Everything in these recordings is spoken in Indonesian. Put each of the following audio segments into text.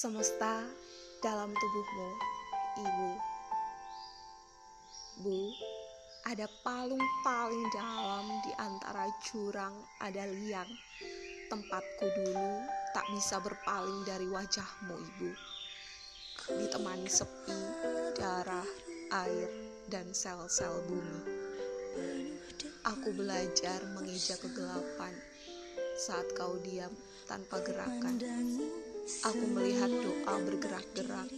Semesta dalam tubuhmu, Ibu. Bu, ada palung paling dalam di antara jurang ada liang. Tempatku dulu tak bisa berpaling dari wajahmu, Ibu. Ditemani sepi, darah, air, dan sel-sel bumi. Aku belajar mengeja kegelapan saat kau diam tanpa gerakan. Aku melihat doa bergerak-gerak,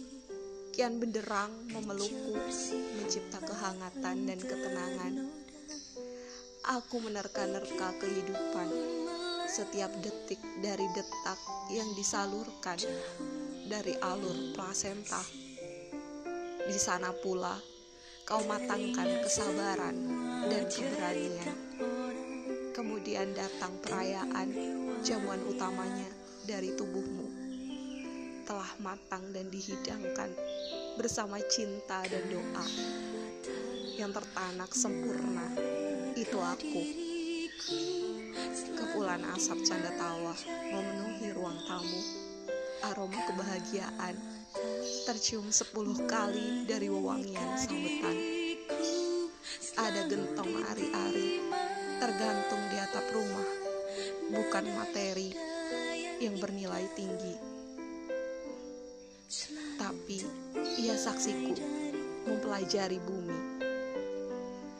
kian benderang memelukku, mencipta kehangatan dan ketenangan. Aku menerka-nerka kehidupan, setiap detik dari detak yang disalurkan dari alur plasenta. Di sana pula, kau matangkan kesabaran dan keberanian. Kemudian datang perayaan jamuan utamanya dari tubuhmu. Telah matang dan dihidangkan bersama cinta dan doa. Yang tertanak sempurna, itu aku. Kepulan asap canda tawa memenuhi ruang tamu. Aroma kebahagiaan tercium sepuluh kali dari wewangian sambutan. Ada gentong ari-ari tergantung di atap rumah, bukan materi yang bernilai tinggi. Tapi ia saksiku mempelajari bumi.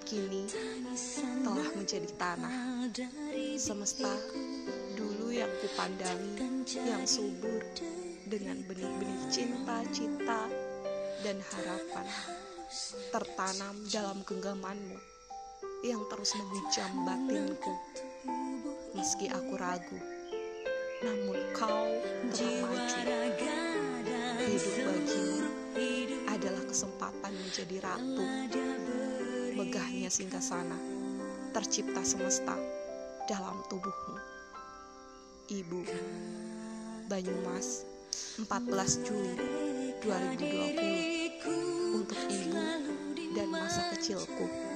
Kini telah menjadi tanah. Semesta dulu yang kupandangi yang subur dengan benih-benih cinta, cita, dan harapan tertanam dalam genggamanmu yang terus menghujam batinku. Meski aku ragu, namun kau telah maju. Hidup bagimu adalah kesempatan menjadi ratu. Megahnya singgah sana, tercipta semesta dalam tubuhmu. Ibu Banyumas 14 Juli 2020 untuk ibu dan masa kecilku.